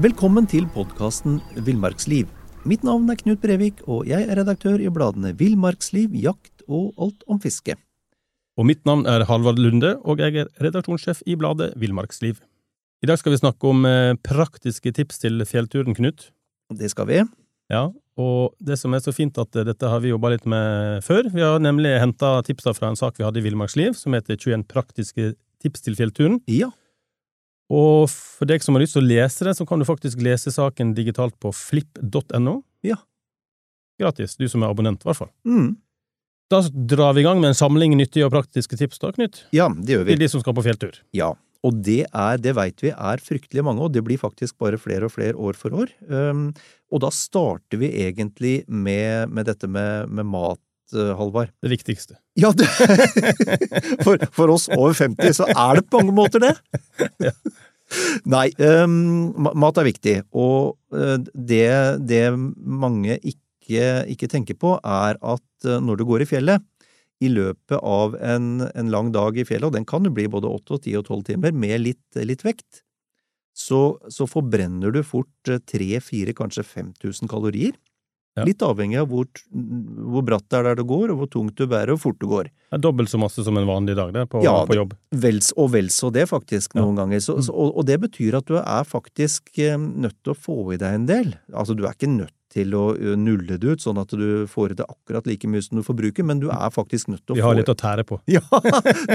Velkommen til podkasten Villmarksliv. Mitt navn er Knut Brevik, og jeg er redaktør i bladene Villmarksliv, Jakt og Alt om fiske. Og mitt navn er Halvard Lunde, og jeg er redaksjonssjef i bladet Villmarksliv. I dag skal vi snakke om eh, praktiske tips til fjellturen, Knut. Det skal vi. Ja, og det som er så fint at eh, dette har vi jobba litt med før. Vi har nemlig henta tipsa fra en sak vi hadde i Villmarksliv, som heter 21 praktiske tips til fjellturen. Ja. Og for deg som har lyst til å lese det, så kan du faktisk lese saken digitalt på flipp.no. Ja. Gratis, du som er abonnent, i hvert fall. Mm. Da drar vi i gang med en samling nyttige og praktiske tips, da, Knut? Ja, det gjør vi. Til de som skal på fjelltur. Ja. Og det er, det veit vi er fryktelig mange, og det blir faktisk bare flere og flere år for år. Um, og da starter vi egentlig med, med dette med, med mat, Halvard. Det viktigste. Ja, det, for, for oss over 50 så er det på mange måter det. Ja. Nei, um, mat er viktig, og uh, det, det mange ikke, ikke tenker på, er at uh, når du går i fjellet, i løpet av en, en lang dag i fjellet, og den kan jo bli både 8, og 10 og 12 timer, med litt, litt vekt, så, så forbrenner du fort 3000, kanskje 5000 kalorier. Ja. Litt avhengig av hvor, hvor bratt det er der det går, og hvor tungt du bærer, og hvor fort du går. Det er dobbelt så masse som en vanlig dag, det, på, Ja, på jobb. Vel, og vel så det, faktisk, Ja. noen ganger. Så, så, og, og det betyr at du er faktisk eh, nødt til å få i deg en del. Altså, du er ikke nødt til å nulle det ut, sånn at du får i deg akkurat like mye som du forbruker, men du er faktisk nødt til å få Vi få har litt å tære på. Ja,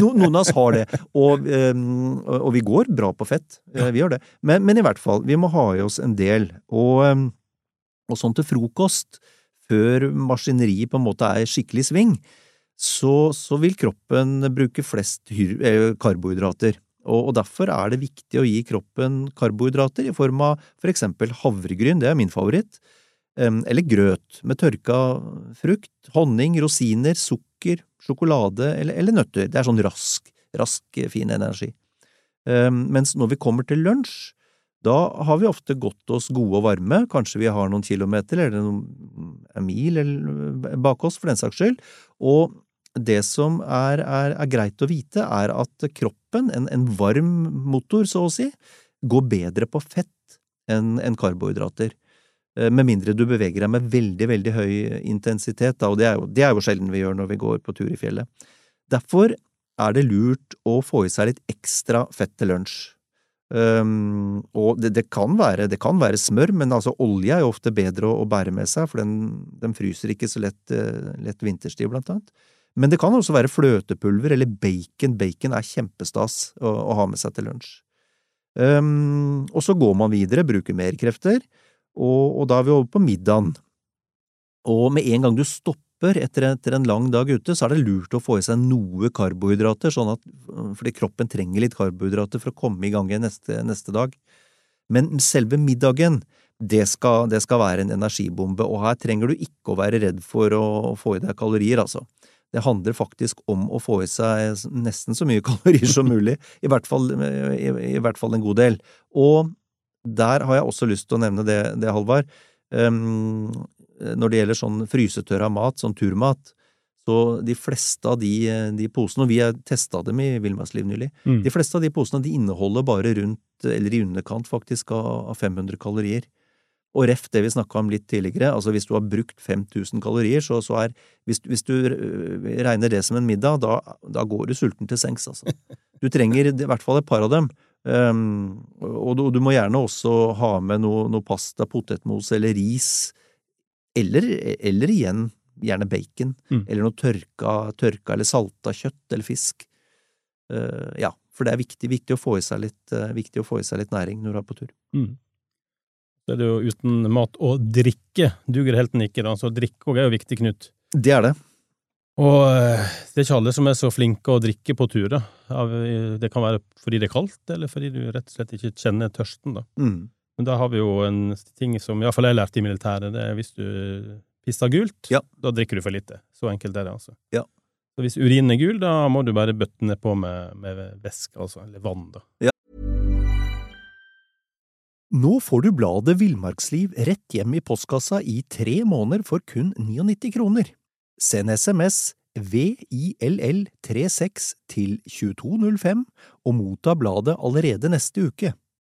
noen av oss har det. Og, ehm, og vi går bra på fett. Eh, Vi gjør det. Men, men i hvert fall, vi må ha i oss en del. Og, ehm, og sånn til frokost, før maskineriet på en måte er skikkelig sving, så, så vil kroppen bruke flest eh, karbohydrater. Og, og derfor er det viktig å gi kroppen karbohydrater i form av for eksempel havregryn, det er min favoritt, eller grøt med tørka frukt, honning, rosiner, sukker, sjokolade eller, eller nøtter. Det er sånn rask, rask, fin energi. Mens når vi kommer til lunsj, da har vi ofte gått oss gode og varme, kanskje vi har noen kilometer eller en mil eller, bak oss for den saks skyld, og det som er, er, er greit å vite, er at kroppen, en, en varm motor så å si, går bedre på fett enn en karbohydrater. Eh, Med mindre du beveger deg med veldig, veldig høy intensitet, da, og det er, jo, det er jo sjelden vi gjør når vi går på tur i fjellet. Derfor er det lurt å få i seg litt ekstra fett til lunsj. Um, og det, det, kan være, det kan være smør, men altså olje er jo ofte bedre å, å bære med seg, for den, den fryser ikke så lett, uh, lett vinterstid, blant annet. Men det kan også være fløtepulver eller bacon. Bacon er kjempestas å, å ha med seg til lunsj. Um, og så går man videre, bruker mer krefter, og, og da er vi over på middagen. Og med en gang du stopper etter, etter en lang dag ute, så er det lurt å få i seg noe karbohydrater, sånn at, fordi kroppen trenger litt karbohydrater for å komme i gang igjen neste, neste dag. Men selve middagen, det skal, det skal være en energibombe, og her trenger du ikke å være redd for å, å få i deg kalorier, altså. Det handler faktisk om å få i seg nesten så mye kalorier som mulig, i hvert fall, i, i hvert fall en god del. Og der har jeg også lyst til å nevne det, det Halvard. Um, når det gjelder sånn frysetørra mat, sånn turmat, så de fleste av de, de posene, og vi har testa dem i Villmarksliv nylig, Mm. de fleste av de posene de inneholder bare rundt, eller i underkant faktisk, av av 500 kalorier. Og ref det vi snakka om litt tidligere, altså hvis du har brukt 5000 kalorier, så, så er hvis, hvis du øh, regner det som en middag, da, da går du sulten til sengs, altså. Du trenger i hvert fall et par av dem. Um, og, du, du må gjerne også ha med noe, noe pasta, potetmos eller ris, eller, eller igjen gjerne bacon, Mm. eller noe tørka, tørka eller salta kjøtt eller fisk. Uh, ja, for det er viktig, viktig, å få i seg litt, uh, viktig å få i seg litt næring når du er på tur. Mm. Så er det jo uten mat og drikke duger helten ikke, da, så drikke òg er jo viktig, Knut. Det er det. Og eh, det er ikke alle som er så flinke å drikke på tur, da. Det kan være fordi det er kaldt, eller fordi du rett og slett ikke kjenner tørsten, da. Mm. Men da har vi jo en ting som iallfall jeg lærte i militæret, det er hvis du pisser gult, Ja. da drikker du for lite. Så enkelt er det, altså. Ja. Så hvis urinen er gul, da må du bare bøtte ned på med, med væske, altså, eller vann, da. Nå får du bladet Villmarksliv rett hjem i postkassa i tre måneder for kun 99 kroner. Send SMS VILL36 til 2205 og motta bladet allerede neste uke.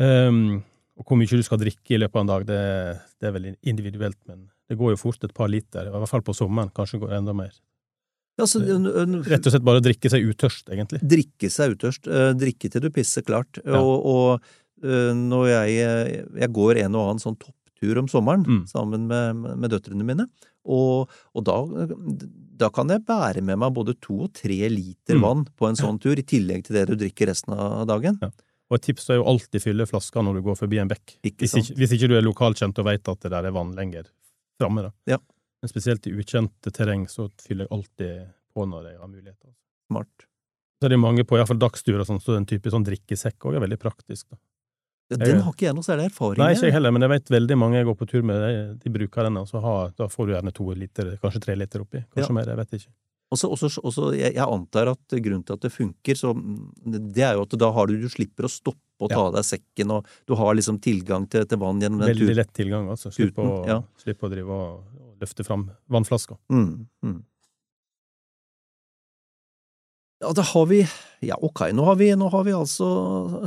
Um, og hvor mye du skal drikke i løpet av en dag, det, det er veldig individuelt, men det går jo fort et par liter, i hvert fall på sommeren. Kanskje går det enda mer. En, en, Rett og slett bare drikke seg utørst, egentlig. drikke seg utørst. eh, drikke til du pisser klart. Ja. Og, og eh, når jeg, jeg går en og annen sånn topptur om sommeren Mm. sammen med, med døtrene mine, og, og da, da kan jeg bære med meg både to og tre liter Mm. vann på en sånn tur, i tillegg til det du drikker resten av dagen. Ja. Og et tips er jo alltid fylle flaska når du går forbi en bekk. Ikke Hvis ikke, hvis ikke du er lokalkjent og veit at det der er vann lenger framme. Ja. Men spesielt i ukjente terreng så fyller jeg alltid på når jeg har mulighet. altså. Smart. Så er det mange på iallfall dagsturer sånn, så en type sånn drikkesekk òg er veldig praktisk. da. Ja, Den har ikke jeg noe særlig erfaring Nei, ikke jeg heller, men jeg vet veldig mange jeg går på tur med, de, de bruker den, og så har, da får du gjerne to liter, kanskje tre liter oppi. Kanskje Ja. mer, jeg vet ikke. Også, også, også, jeg, jeg antar at grunnen til at det funker, så mm, det er jo at da har du, du slipper å stoppe og ta av deg sekken, og du har liksom tilgang til, til vann gjennom den turen. Veldig lett tilgang, altså. Slipp å, ja. slipp å drive og, og løfte fram vannflaska. Mm, mm. Ja, da har vi Ja, ok, nå har vi, nå har vi altså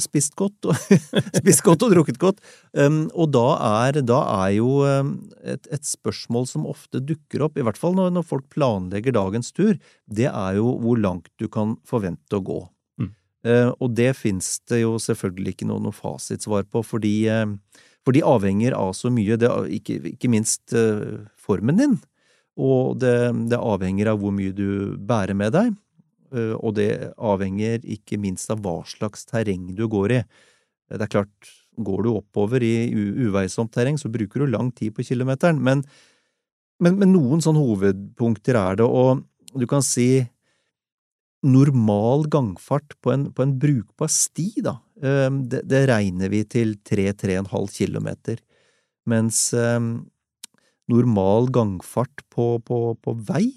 spist godt og, spist godt og drukket godt. Um, og da er, da er jo um, et, et spørsmål som ofte dukker opp, i hvert fall når, når folk planlegger dagens tur, det er jo hvor langt du kan forvente å gå. Mm. Uh, og det fins det jo selvfølgelig ikke noe, noe fasitsvar på, fordi, uh, for de avhenger av så mye, det, ikke, ikke minst uh, formen din. Og det, det avhenger av hvor mye du bærer med deg, og det avhenger ikke minst av hva slags terreng du går i. Det er klart, går du oppover i uveisomt terreng, så bruker du lang tid på kilometeren, men, men, men noen sånne hovedpunkter er det, og du kan si normal gangfart på en, på en brukbar sti, da, eh, det, det regner vi til 3-3,5 kilometer, mens eh, normal gangfart på, på, på vei,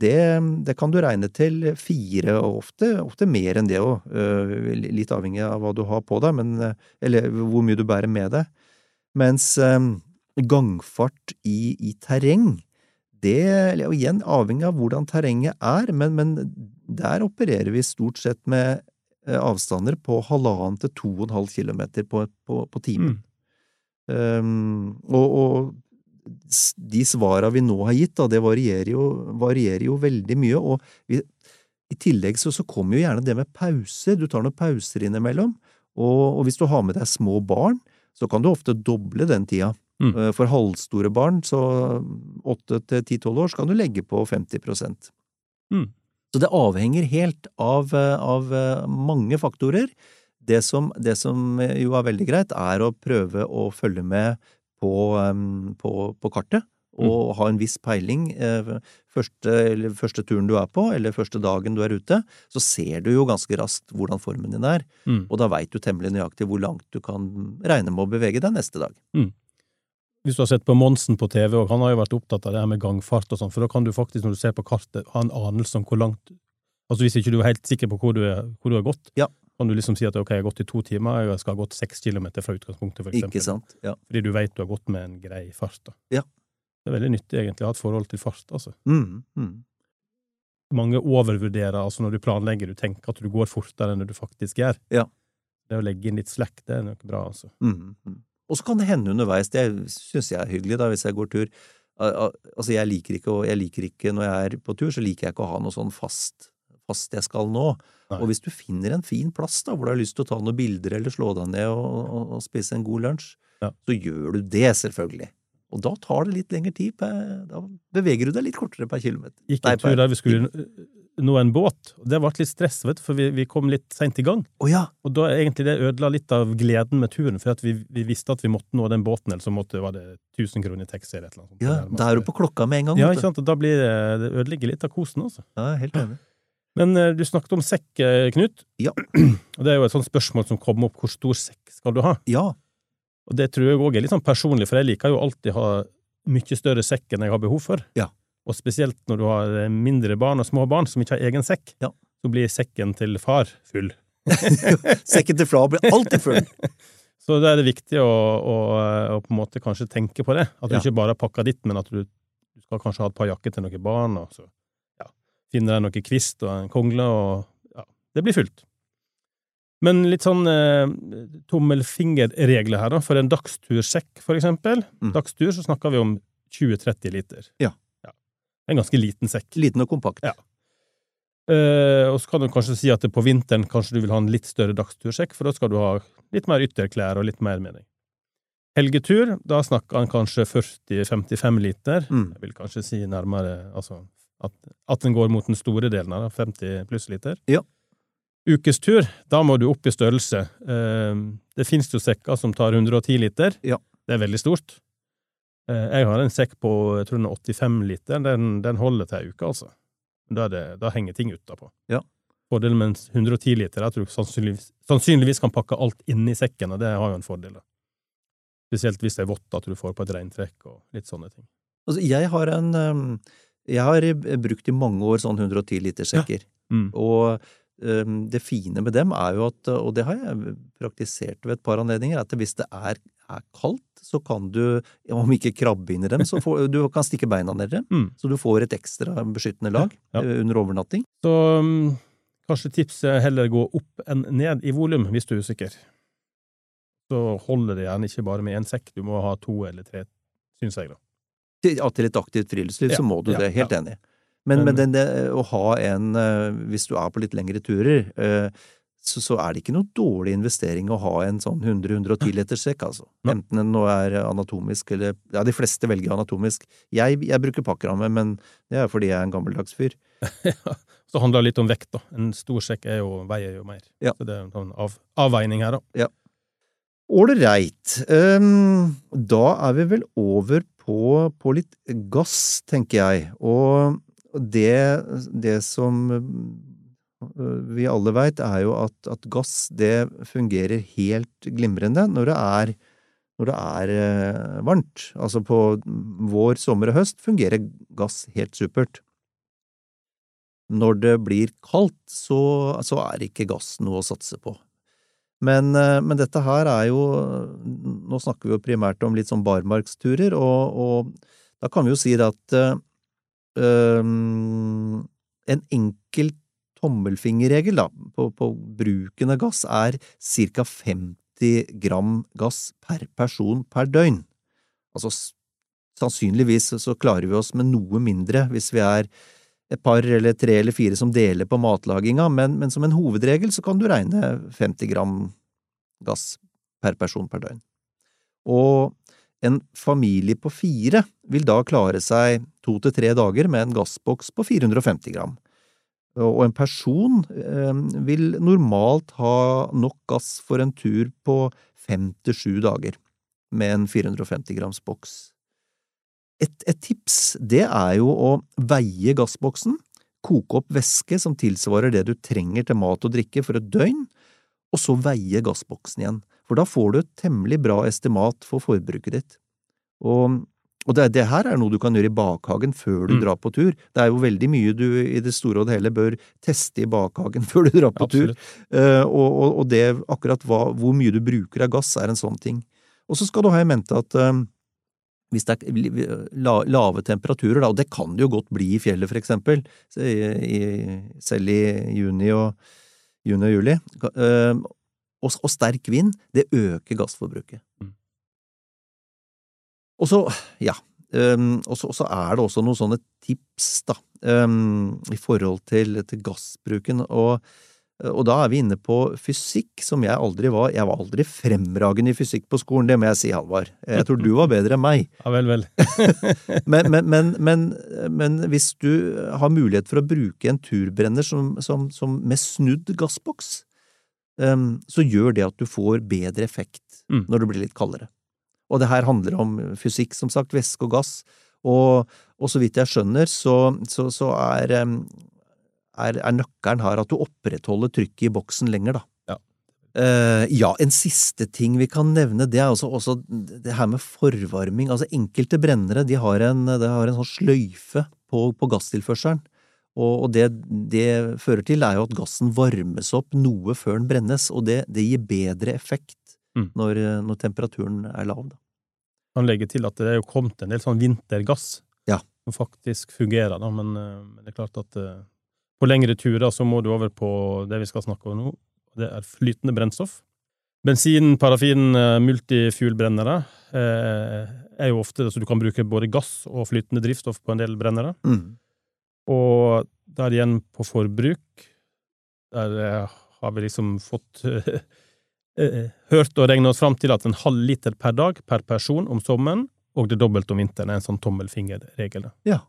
det, det kan du regne til fire, og ofte, ofte mer enn det òg, litt avhengig av hva du har på deg, men, eh, eller hvor mye du bærer med deg. Mens eh, gangfart i, i terreng, det er igjen avhengig av hvordan terrenget er, men, men der opererer vi stort sett med eh, avstander på halvannen til to og en halv kilometer på, på, på timen. Um, og, og de svara vi nå har gitt, da, det varierer jo, varierer jo veldig mye, og vi, i tillegg så, så kommer jo gjerne det med pauser, du tar noen pauser innimellom, og, og hvis du har med deg små barn, så kan du ofte doble den tida. Mm. Eh, For halvstore barn, så åtte til ti-tolv år, så kan du legge på 50 Mm. Så det avhenger helt av, eh, av eh, mange faktorer. Det som, det som jo er veldig greit, er å prøve å følge med på, på, på kartet, og ha en viss peiling. eh, Første, eller første turen du er på, eller første dagen du er ute, så ser du jo ganske raskt hvordan formen din er, Mm. og da veit du temmelig nøyaktig hvor langt du kan regne med å bevege deg neste dag. Hvis du har sett på Monsen på TV, og han har jo vært opptatt av det her med gangfart og sånn, for da kan du faktisk, når du ser på kartet, ha en anelse om hvor langt Altså hvis ikke du er helt sikker på hvor du, er, hvor du har gått, Ja. Kan du liksom si at ok, jeg har gått i to timer, jeg skal ha gått seks kilometer fra utgangspunktet, for eksempel. Ikke sant? Ja. Fordi du vet du har gått med en grei fart. da. Ja. Det er veldig nyttig egentlig å ha et forhold til fart, altså. Mm, mm. Mange overvurderer altså når du planlegger, du tenker at du går fortere enn du faktisk gjør. Ja. Det å legge inn litt slack, det er nok bra, altså. Mm, mm. Og så kan det hende underveis, det syns jeg er hyggelig da, hvis jeg går tur. Al- al- Altså, jeg liker ikke, jeg liker ikke når jeg er på tur, så liker jeg ikke å ha noe sånn fast, fast jeg skal nå. Nei. Og hvis du finner en fin plass da, hvor du har lyst til å ta noen bilder eller slå deg ned og, og, og spise en god lunsj, Ja. så gjør du det, selvfølgelig. Og da tar det litt lengre tid, per- da beveger du deg litt kortere per kilometer. Gikk en tur der vi skulle nå en båt, det ble litt stress, vet du, for vi, vi kom litt seint i gang. Oh, ja! Og da er egentlig det ødela litt av gleden med turen, for at vi, vi visste at vi måtte nå den båten, eller så måtte, var det 1000 kroner i taxi eller et eller annet. ja da er du på klokka med en gang. Ja, ikke sant, og da blir det, det ødelegger litt av kosen, altså. Ja, helt enig. Men eh, du snakket om sekk, eh, Knut. Ja. Og det er jo et sånt spørsmål som kommer opp, hvor stor sekk skal du ha? Ja. Og det tror jeg òg er litt sånn personlig, for jeg liker jo alltid å ha mye større sekk enn jeg har behov for. Ja. Og spesielt når du har eh, mindre barn og små barn som ikke har egen sekk, Ja. så blir sekken til far full. Sekken til far blir alltid full. Så da er det viktig å, å, å på en måte kanskje tenke på det. At du Ja. ikke bare har pakka ditt, men at du, du skal kanskje ha et par jakker til noen barn, og så finner deg noe kvist og en kongle, og ja, det blir fullt. Men litt sånn eh, tommelfingerregler her, da. For en dagstursekk, for eksempel. Mm. Dagstur så snakker vi om 20-30 liter. Ja. En ganske liten sekk. Liten og kompakt. Ja. Eh, og så kan du kanskje si at på vinteren kanskje du vil ha en litt større dagstursekk, for da skal du ha litt mer ytterklær og litt mer med deg. Helgetur, da snakker han kanskje 40-55 liter. Mm. Jeg vil kanskje si nærmere altså at, at den går mot den store delen av det, 50 pluss liter. Ja. Ukestur, da må du opp i størrelse. Eh, det finnes jo sekker som tar 110 liter. Ja. Det er veldig stort. Eh, jeg har en sekk på jeg tror den er 85 liter. Den, den holder til ei uke, altså. Da, det, da henger ting utapå. Ja. Fordelen med 110 liter er at du sannsynligvis, sannsynligvis kan pakke alt inni sekken, og det har jo en fordel. Spesielt hvis det er vått, at du får på et regntrekk og litt sånne ting. Altså, jeg har en um, Jeg har eh, brukt i mange år sånn 110 liters sekker. Mm. Og um, det fine med dem er jo at, og det har jeg praktisert ved et par anledninger, at hvis det er, er kaldt, så kan du, om ikke krabbe inn i dem, så får, du kan stikke beina ned i dem. Mm. Så du får et ekstra beskyttende lag Ja. Ja. under overnatting. Så um, kanskje tipset heller gå opp enn ned i volum, hvis du er usikker. Så holder det gjerne ikke bare med én sekk, du må ha to eller tre, syns jeg, da. Til, et aktivt friluftsliv Ja, så må du ja, det, helt ja. enig. Men, Men- men den, det, å ha en, eh, hvis du er på litt lengre turer, eh, så, så er det ikke noe dårlig investering å ha en sånn 100-110 liters sekk, altså. Enten den nå er anatomisk eller Ja, de fleste velger anatomisk. Jeg, jeg bruker pakkramme, men det er fordi jeg er en gammeldags fyr. Så handler det litt om vekt, da. En stor sekk er jo, veier jo mer. Ja. Så det er en sånn av, avveining her, da. Ålreit. Um, da er vi vel over på, på litt gass, tenker jeg. Og det, det som øh, vi alle veit, er jo at, at gass det fungerer helt glimrende når det er, når det er øh, varmt. Altså på vår, sommer og høst fungerer gass helt supert. Når det blir kaldt, så, så er ikke gass noe å satse på. Men, eh, men dette her er jo Nå snakker vi jo primært om litt sånn barmarksturer, og, og da kan vi jo si at øh, en enkel tommelfingerregel da, på, på bruken av gass er ca. 50 gram gass per person per døgn. Altså sannsynligvis så klarer vi oss med noe mindre hvis vi er et par eller tre eller fire som deler på matlaginga, men, men som en hovedregel så kan du regne 50 gram gass per person per døgn. Og en familie på fire vil da klare seg to til tre dager med en gassboks på 450 gram. Og en person eh, vil normalt ha nok gass for en tur på fem til sju dager med en 450 grams boks. Et, et tips, det er jo å veie gassboksen, koke opp væske som tilsvarer det du trenger til mat og drikke for et døgn, og så veie gassboksen igjen, for da får du et temmelig bra estimat for forbruket ditt. Og, og det, det her er noe du kan gjøre i bakhagen før du Mm. drar på tur. Det er jo veldig mye du i det store og det hele bør teste i bakhagen før du drar på tur. Absolutt. Eh, og, og, og det, akkurat hva, hvor mye du bruker av gass, er en sånn ting. Og så skal du ha i mente at eh, hvis det er lave temperaturer, da, og det kan det jo godt bli i fjellet, for eksempel, selv i juni og, juni og juli, og, og sterk vind, det øker gassforbruket. Mm. Og så, ja, og så er det også noen sånne tips, da, i forhold til, til gassbruken. Og, og da er vi inne på fysikk, som jeg aldri var. Jeg var aldri fremragende i fysikk på skolen, det må jeg si, Halvard. Jeg tror du var bedre enn meg. Ja vel, vel. Men, men, men, men, men hvis du har mulighet for å bruke en turbrenner som, som, som med snudd gassboks, um, så gjør det at du får bedre effekt Mm. når det blir litt kaldere. Og det her handler om fysikk, som sagt, væske og gass. Og, og så vidt jeg skjønner, så, så, så er, um, er, er nøkkelen her at du opprettholder trykket i boksen lenger, da. Ja. Uh, ja, en siste ting vi kan nevne, det er også, også det her med forvarming. Altså, enkelte brennere de har en, de har en sånn sløyfe på, på gasstilførselen. Og, og det det fører til, er jo at gassen varmes opp noe før den brennes, og det, det gir bedre effekt Mm. når, når temperaturen er lav. Da. Man legger til at det er jo kommet en del sånn vintergass Ja. som faktisk fungerer, da, men, eh, men det er klart at eh, på lengre turer så må du over på det vi skal snakke om nå, det er flytende brennstoff. Bensin, parafin, eh, multifuel-brennere eh, er jo ofte så du kan bruke både gass og flytende drivstoff på en del brennere. Mm. Og der igjen på forbruk, der eh, har vi liksom fått eh, hørt og regnet oss fram til at en halv liter per dag per person om sommeren, og det dobbelte om vinteren er en sånn tommelfingerregel. Ja.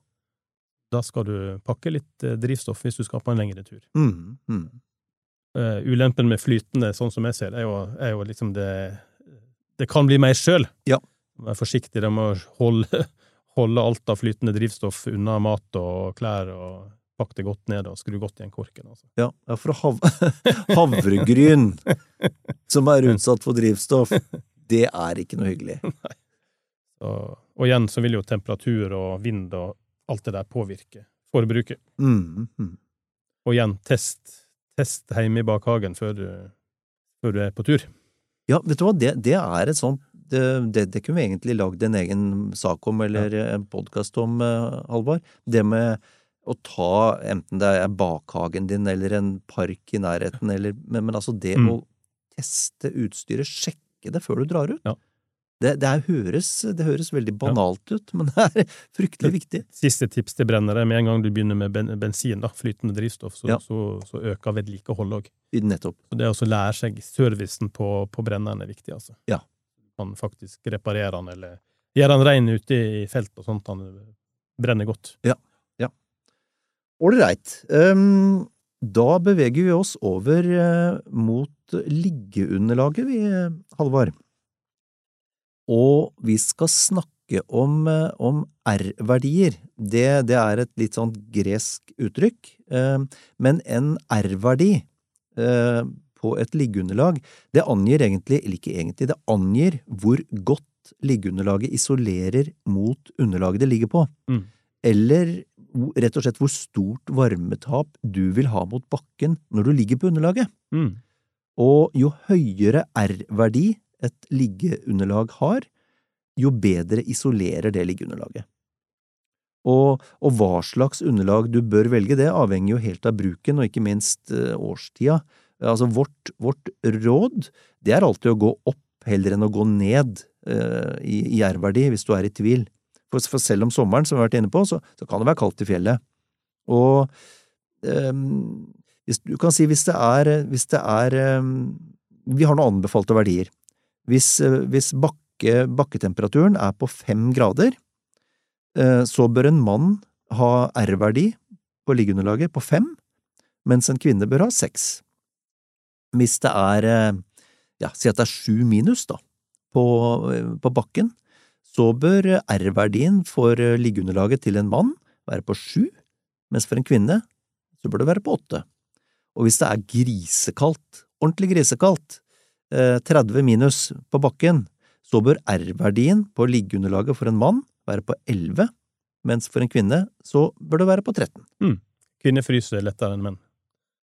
Da skal du pakke litt eh, drivstoff hvis du skal på en lengre tur. Mm. Mm. Uh, ulempen med flytende, sånn som jeg ser det, er jo, er jo liksom det Det kan bli mer sjøl. Ja. Vær forsiktig med må holde, holde alt av flytende drivstoff unna mat og klær, og pakke det godt ned og skru godt igjen korken. Altså. Ja, ja, for hav havregryn som er utsatt for drivstoff, det er ikke noe hyggelig. Så, og igjen så vil jo temperatur og vind og alt det der påvirker forbruket. Mm. Mm. Og igjen, test, test hjemme i bakhagen før du, før du er på tur. Ja, vet du hva, det, det er et sånt det, det, det kunne vi egentlig lagd en egen sak om, eller en podkast om, eh, Halvard. Det med å ta, enten det er bakhagen din eller en park i nærheten, eller Men, men altså, det Mm. å teste utstyret, sjekke det før du drar ut. Ja. Det, det, høres, det høres veldig banalt ut, men det er fryktelig viktig. Siste tips til brennere, med en gang du begynner med ben, bensin, da, flytende drivstoff, så, Ja. så, så øker vedlikeholdet òg. Nettopp. Så det å lære seg servicen på, på brenneren er viktig, altså. Ja. Man faktisk reparere den, eller gjøre den rein ute i felt og sånt, han brenner godt. Ålreit. Um, da beveger vi oss over uh, mot liggeunderlaget, vi, Halvard. Og vi skal snakke om, eh, om R-verdier. Det, det er et litt sånn gresk uttrykk, eh, men en R-verdi eh, på et liggeunderlag, det angir egentlig, eller ikke egentlig, det angir hvor godt liggeunderlaget isolerer mot underlaget det ligger på. Mm. Eller rett og slett hvor stort varmetap du vil ha mot bakken når du ligger på underlaget. Mm. Og jo høyere R-verdi et liggeunderlag har, jo bedre isolerer det liggeunderlaget. Og, og hva slags underlag du bør velge, det avhenger jo helt av bruken, og ikke minst eh, årstida. Altså vårt, vårt råd, det er alltid å gå opp heller enn å gå ned eh, i, i R-verdi hvis du er i tvil. For, for selv om sommeren, som vi har vært inne på, så, så kan det være kaldt i fjellet. Og ehm, hvis, du kan si hvis det er, hvis det er ehm, Vi har noen anbefalte verdier. Hvis, eh, hvis bakke, bakketemperaturen er på fem grader, eh, så bør en mann ha R-verdi på liggeunderlaget på fem, mens en kvinne bør ha seks. Hvis det er, eh, ja, si at det er sju minus, da, på, på bakken, så bør R-verdien for liggeunderlaget til en mann være på sju, mens for en kvinne så bør det være på åtte. Og hvis det er grisekaldt, ordentlig grisekaldt, 30 minus på bakken, så bør R-verdien på liggeunderlaget for en mann være på 11, mens for en kvinne så bør det være på 13. Kvinner fryser lettere enn menn.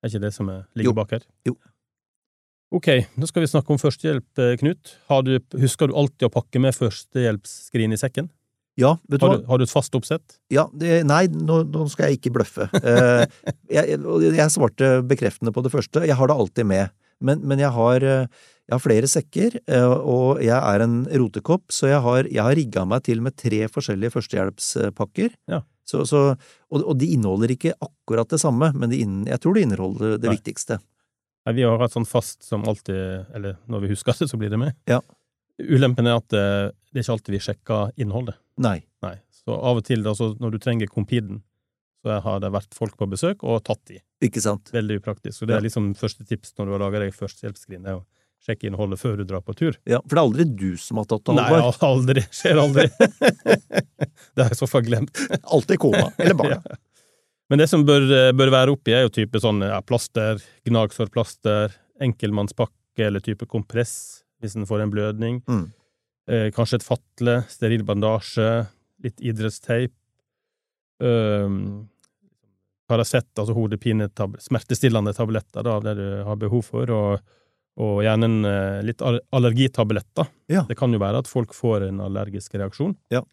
Er ikke det som er, ligger Jo. bak her? Jo. Ok, nå skal vi snakke om førstehjelp, eh, Knut. Har du, husker du alltid å pakke med førstehjelpsskrin i sekken? Ja, vet du hva? Har du, har du et fast oppsett? Ja, det, nei, nå, nå skal jeg ikke bløffe. Eh, jeg, jeg svarte bekreftende på det første. Jeg har det alltid med. Men, men jeg, har, eh, jeg har flere sekker, eh, og jeg er en rotekopp, så jeg har, jeg har rigga meg til med tre forskjellige førstehjelpspakker. Ja. Så, så, og, og de inneholder ikke akkurat det samme, men de inn, jeg tror de inneholder det Nei. viktigste. Nei, vi har hatt sånn fast som alltid, eller når vi husker det, så blir det med. Ja. Ulempen er at det, det er ikke alltid vi sjekker innholdet. Nei. Nei. Så av og til, da, så når du trenger Compeden, så har det vært folk på besøk og tatt de. Ikke sant? Veldig upraktisk. Så det er liksom første tips når du har laga deg førstehjelpsskrin, det er å sjekke innholdet før du drar på tur. Ja, For det er aldri du som har tatt det, Nei, aldri. Skjer aldri. det har jeg så fall glemt. Alltid kona eller barna. Ja. Men det som bør, bør være oppi, er jo type sånn ja, plaster, gnagsårplaster, enkeltmannspakke eller type kompress hvis en får en blødning. Mm. Eh, kanskje et fatle, steril bandasje, litt idrettsteip. Um, Paracet, altså hodepinetab smertestillende tabletter da, det du har behov for, og, og gjerne en, eh, litt allergitabletter. Ja. Det kan jo være at folk får en allergisk reaksjon. Ja.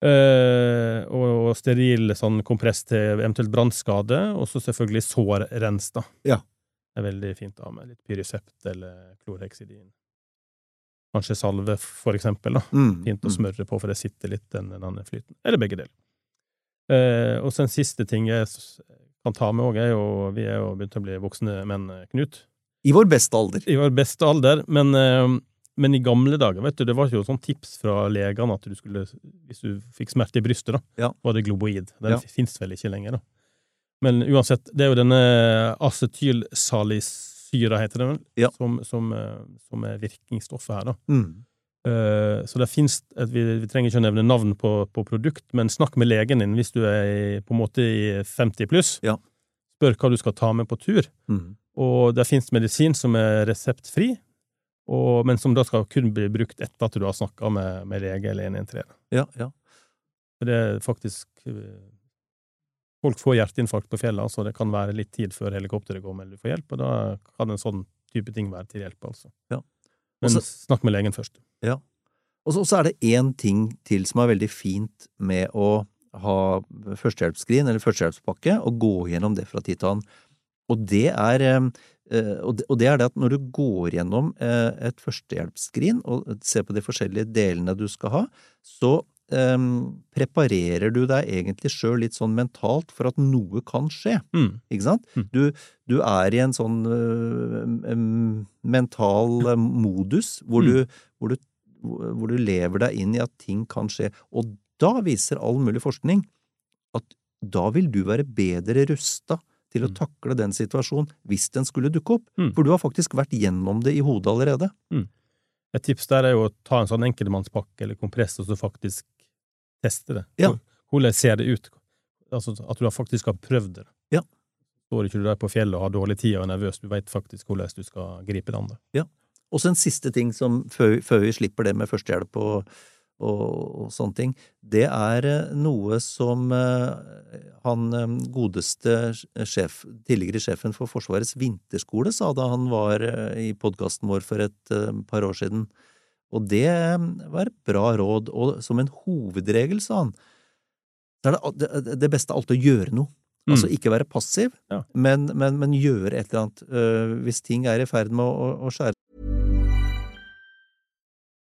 Eh, og, og steril sånn kompress til eventuelt brannskade, og så selvfølgelig sårrens, da. Ja. Det er veldig fint da, med litt pyrisept eller klorheksidin. Kanskje salve, for eksempel. da. Mm. Fint å mm. smøre på, for det sitter litt den, den andre flyten. Eller begge deler. Eh, og så en siste ting jeg kan ta med òg, er jo Vi er jo begynt å bli voksne menn, eh, Knut. I vår beste alder. I vår beste alder, men, eh, men i gamle dager, vet du, det var ikke jo sånn tips fra legene at du skulle Hvis du fikk smerte i brystet, da, Ja. var det globoid. Den Ja. fins vel ikke lenger, da. Men uansett, det er jo denne acetylsalisyra, heter det vel, Ja. som, som, eh, som er virkningsstoffet her, da. Mm. Eh, Så det finnes et, vi, vi trenger ikke å nevne navn på, på produkt, men snakk med legen din hvis du er i, på en måte i 50 pluss. Ja. Spør hva du skal ta med på tur. Mm. Og det finnes medisin som er reseptfri, og, men som da skal kun bli brukt etter at du har snakka med, med lege eller 113. Ja, ja. For det er faktisk eh, Folk får hjerteinfarkt på fjellet, så det kan være litt tid før helikopteret går eller du får hjelp, og da kan en sånn type ting være til hjelp, altså. Ja. Men snakk med legen først. Ja. Og så, så er det én ting til som er veldig fint med å ha førstehjelpsskrin eller førstehjelpspakke, og gå gjennom det fra tid til annen. Og det er, eh, og det, er det at når du går gjennom eh, et førstehjelpsskrin og ser på de forskjellige delene du skal ha, så um, preparerer du deg egentlig sjøl litt sånn mentalt for at noe kan skje. Mm. Ikke sant? Mm. Du, du er i en sånn uh, mental modus hvor, Mm. du, hvor, du, hvor du lever deg inn i at ting kan skje. Og da viser all mulig forskning at da vil du være bedre rusta til å Mm. takle den situasjonen hvis den skulle dukke opp. Mm. For du har faktisk vært gjennom det i hodet allerede. Et tips der er jo å ta en sånn enkeltmannspakke eller kompress, og så faktisk teste det. Ja. Hvordan ser det ut? Altså at du faktisk har prøvd det. Ja. Står ikke du der på fjellet og har dårlig tid og er nervøs, du veit faktisk hvordan du skal gripe det an. Ja. Og så en siste ting som før, før vi slipper det med førstehjelp og, og, og sånne ting, det er eh, noe som eh, han eh, godeste sjef, tidligere sjefen for Forsvarets vinterskole sa da han var i podkasten vår for et par år siden. Og det var et bra råd, og som en hovedregel, sa han, så er det, det, beste alltid å gjøre noe. Altså Mm. ikke være passiv, Ja. men, men, men gjøre et eller annet. Hvis ting er i ferd med å, å skjære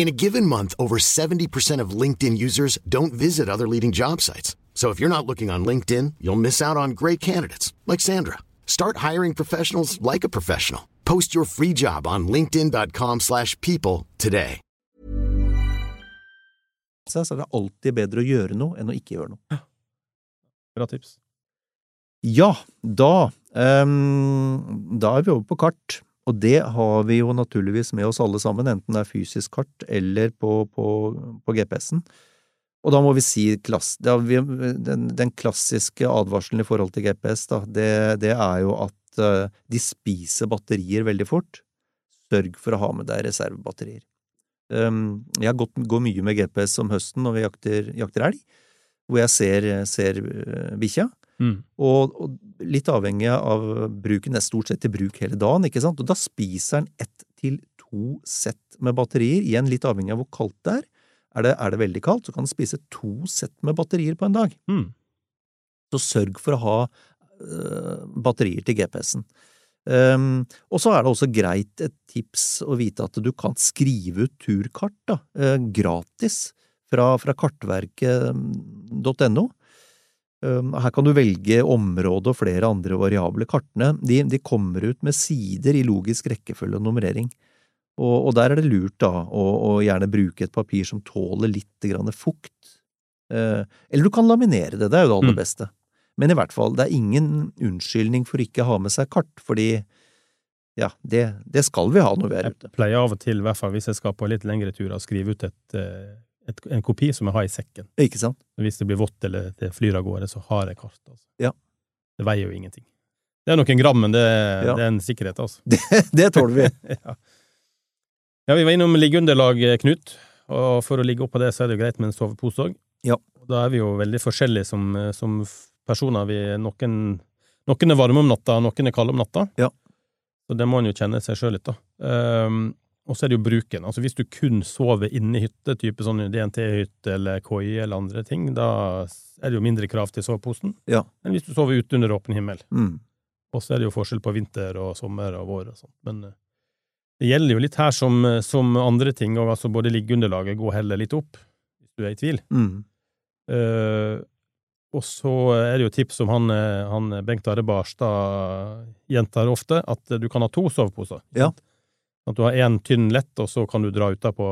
In a given month, over 70% of LinkedIn users don't visit other leading job sites. So if you're not looking on LinkedIn, you'll miss out on great candidates like Sandra. Start hiring professionals like a professional. Post your free job on linkedin.com/people slash people today. seg, så er alltid bedre å gjøre noe enn å ikke gjøre noe. Bra tips. Ja, da ehm, Da er vi over på kart. Og det har vi jo naturligvis med oss alle sammen, enten det er fysisk kart eller på, på, på GPS-en. Og da må vi si klass, da, vi, den, den klassiske advarselen i forhold til GPS, da, det, det er jo at uh, de spiser batterier veldig fort. Sørg for å ha med deg reservebatterier. Um, jeg gått, går mye med GPS om høsten når vi jakter, jakter elg, hvor jeg ser, ser uh, bikkja. Mm. Og, og litt avhengig av bruken, det er stort sett til bruk hele dagen, ikke sant, og da spiser den ett til to sett med batterier, igjen litt avhengig av hvor kaldt det er. Er det, er det veldig kaldt, så kan den spise to sett med batterier på en dag. Mm. Så sørg for å ha øh, batterier til GPS-en. Um, og så er det også greit et tips å vite at du kan skrive ut turkart da, øh, gratis fra, fra kartverket.no. Her kan du velge område og flere andre variable. Kartene de, de kommer ut med sider i logisk rekkefølge og nummerering. Og, og der er det lurt da å, å gjerne bruke et papir som tåler litt grann fukt. Eh, eller du kan laminere det, det er jo det aller Mm. beste. Men i hvert fall, det er ingen unnskyldning for ikke å ha med seg kart, fordi ja, det, det skal vi ha når vi er ute. Jeg pleier av og til, i hvert fall hvis jeg skal på litt lengre turer, å skrive ut et, eh, et, en kopi som jeg har i sekken. Ikke sant? Hvis det blir vått eller det flyr av gårde, så har jeg kart. Altså. Ja. Det veier jo ingenting. Det er noen gram, men det, Ja. det er en sikkerhet, altså. Det tåler vi. ja. ja, vi var innom liggeunderlag, eh, Knut. Og for å ligge oppå det, så er det jo greit med en sovepose òg. Ja. Da er vi jo veldig forskjellige som, eh, som personer. Vi, noen, noen er varme om natta, noen er kalde om natta. Ja. Så det må en jo kjenne seg sjøl litt, da. Ehm, og så er det jo bruken. Altså Hvis du kun sover inne i hytte, type sånn DNT-hytte eller KI eller andre ting, da er det jo mindre krav til soveposen Ja. enn hvis du sover ute under åpen himmel. Mm. Og så er det jo forskjell på vinter og sommer og vår og sånt. Men eh, det gjelder jo litt her som, eh, som andre ting, og altså både liggeunderlaget går heller litt opp, hvis du er i tvil. Mm. Uh, og så er det jo tips som han, han Bengt Are Barstad gjentar ofte, at du kan ha to soveposer. Ja. sant? At du har én tynn lett, og så kan du dra utapå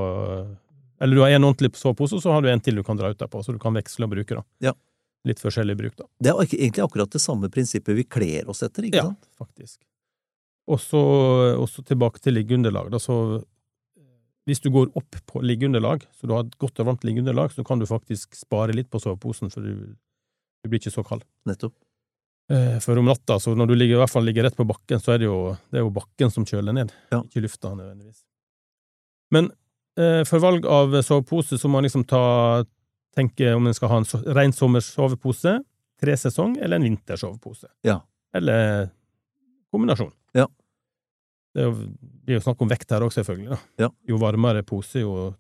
Eller du har én ordentlig sovepose, og så har du en til du kan dra utapå, så du kan veksle og bruke, da. Ja. Litt forskjellig bruk, da. Det er egentlig akkurat det samme prinsippet vi kler oss etter, ikke Ja, sant? faktisk. Og så og så tilbake til liggeunderlag. Da, så hvis du går opp på liggeunderlag, så du har et godt og varmt liggeunderlag, så kan du faktisk spare litt på soveposen, for du, du blir ikke så kald. Nettopp. Eh, For om natta, så når du ligger, i hvert fall ligger rett på bakken, så er det jo, det er jo bakken som kjøler ned, Ja. ikke lufta nødvendigvis. Men eh, for valg av sovepose så må man liksom ta tenke om en skal ha en so ren sommersovepose, tresesong eller en vintersovepose. Ja. Eller kombinasjon. Ja. Det blir jo, snakk om vekt her òg, selvfølgelig. Ja. Jo varmere pose, jo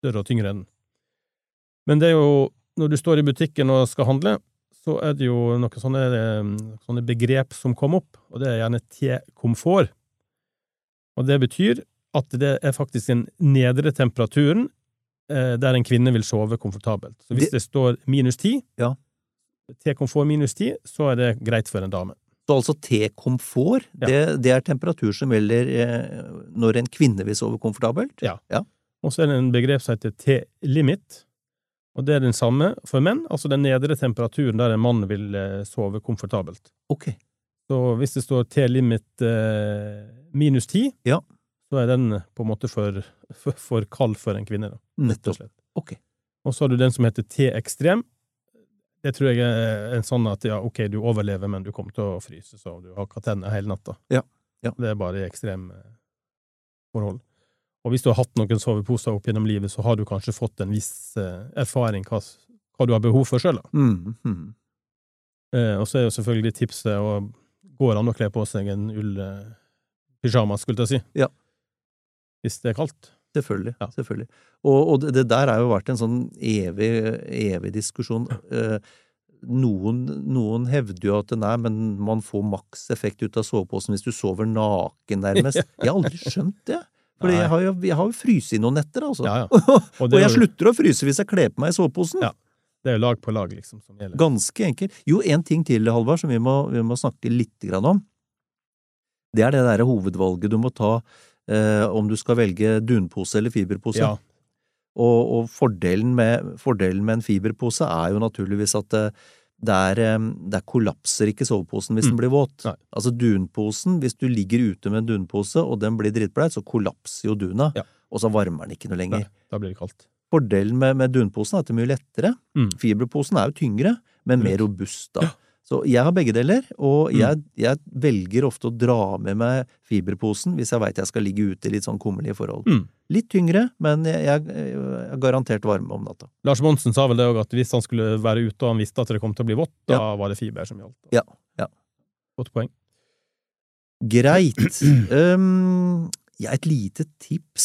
større og tyngre er den. Men det er jo, når du står i butikken og skal handle, så er det jo noen sånne, eh, sånne begrep som kom opp, og det er gjerne T-komfort. Og det betyr at det er faktisk den nedre temperaturen eh, der en kvinne vil sove komfortabelt. Så hvis det, står minus ti, Ja. T-komfort minus ti, så er det greit for en dame. Så altså T-komfort, Ja. det, det er temperatur som gjelder eh, når en kvinne vil sove komfortabelt? Ja. Og så er det en begrep som heter T-limit, og det er den samme for menn, altså den nedre temperaturen der en mann vil eh, sove komfortabelt. Ok. Så hvis det står T-limit eh, minus 10, Ja. så er den på en måte for, for, for kald for en kvinne, da, og Nettopp. Ok. Og så har du den som heter T-ekstrem. Det tror jeg er en sånn at ja, ok, du overlever, men du kommer til å fryse, så du har katenner tenner hele natta. Ja, ja. Det er bare i ekstrem eh, forhold. Og hvis du har hatt noen soveposer opp gjennom livet, så har du kanskje fått en viss eh, erfaring hva, hva du har behov for sjøl, da. Mm, mm. Eh, og så er jo selvfølgelig tipset å går an å kle på seg en ullpysjamas, skulle jeg si. Ja. Hvis det er kaldt. Selvfølgelig. Ja. selvfølgelig. Og, og det, det der har jo vært en sånn evig, evig diskusjon. Eh, noen, noen hevder jo at nei, men man får maks effekt ut av soveposen hvis du sover naken, nærmest. Jeg har aldri skjønt det. For jeg har jo, jeg har jo fryst i noen netter, altså. Ja, ja. og er jeg jo- slutter å fryse hvis jeg kler på meg i soveposen. Ja. Det er jo lag på lag, liksom, som gjelder. Ganske enkelt. Jo, en ting til, Halvard, som vi må, vi må snakke litt grann om. Det er det derre hovedvalget du må ta eh, om du skal velge dunpose eller fiberpose. Ja. Og, og fordelen, med, fordelen med en fiberpose er jo naturligvis at eh, det der, kollapser ikke soveposen hvis Mm. den blir våt. Nei. Altså dunposen, hvis du ligger ute med en dunpose og den blir drittbleit, så kollapser jo duna, Ja. og så varmer den ikke noe lenger. Nei, da blir det kaldt. Fordelen med, med dunposen er at det er mye lettere. Mm. Fiberposen er jo tyngre, men mer robust, da. Ja. Så jeg har begge deler, og Mm. jeg, jeg velger ofte å dra med meg fiberposen hvis jeg veit jeg skal ligge ute i litt sånn kummerlige forhold. Mm. Litt tyngre, men jeg, jeg, jeg er garantert varme om natta. Lars Monsen sa vel det òg, at hvis han skulle være ute og han visste at det kom til å bli vått, da Ja. var det fiber som gjaldt. Ja, ja. Godt poeng. Greit. Um, ja, et lite tips,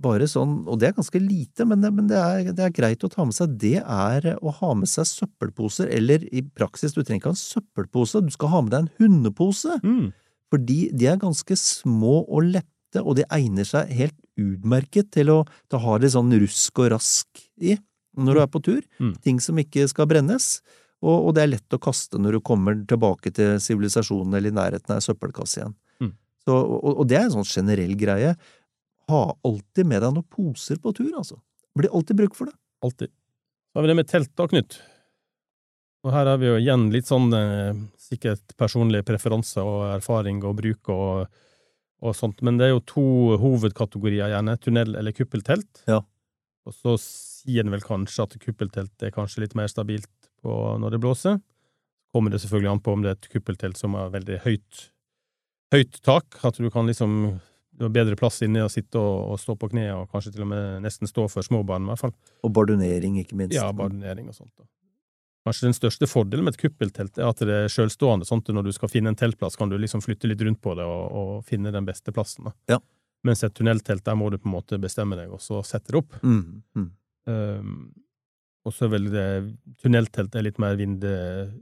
bare sånn, og det er ganske lite, men, det, men det, er, det er greit å ta med seg, det er å ha med seg søppelposer, eller i praksis, du trenger ikke ha en søppelpose, du skal ha med deg en hundepose, Mm. fordi de er ganske små og lette, og de egner seg helt utmerket til å, til å ha litt sånn rusk og rask i når du er på tur, Mm. ting som ikke skal brennes. Og, og det er lett å kaste når du kommer tilbake til sivilisasjonen eller i nærheten av ei søppelkasse igjen. Så, og, og det er en sånn generell greie. Ha alltid med deg noen poser på tur, altså. Blir alltid bruk for det. Alltid. Så har vi det med telt da, Knut. Og her har vi jo igjen litt sånn eh, sikkert personlige preferanser og erfaring og bruk og, og sånt, men det er jo to hovedkategorier, gjerne. Tunnel- eller kuppeltelt. Ja. Og så sier en vel kanskje at kuppeltelt er kanskje litt mer stabilt på når det blåser. Kommer det selvfølgelig an på om det er et kuppeltelt som er veldig høyt, høyt tak, at du kan liksom du har bedre plass inni å sitte og, og stå på kne, og kanskje til og med nesten stå for småbarn, i hvert fall. Og bardunering, ikke minst. Ja, bardunering og sånt. Da. Kanskje den største fordelen med et kuppeltelt er at det er sjølstående, sånn at når du skal finne en teltplass, kan du liksom flytte litt rundt på det og, og finne den beste plassen. Da. Ja. Mens et tunneltelt, der må du på en måte bestemme deg, og så sette det opp. Mm, mm. Um, og så er vel det tunneltelt er litt mer vind,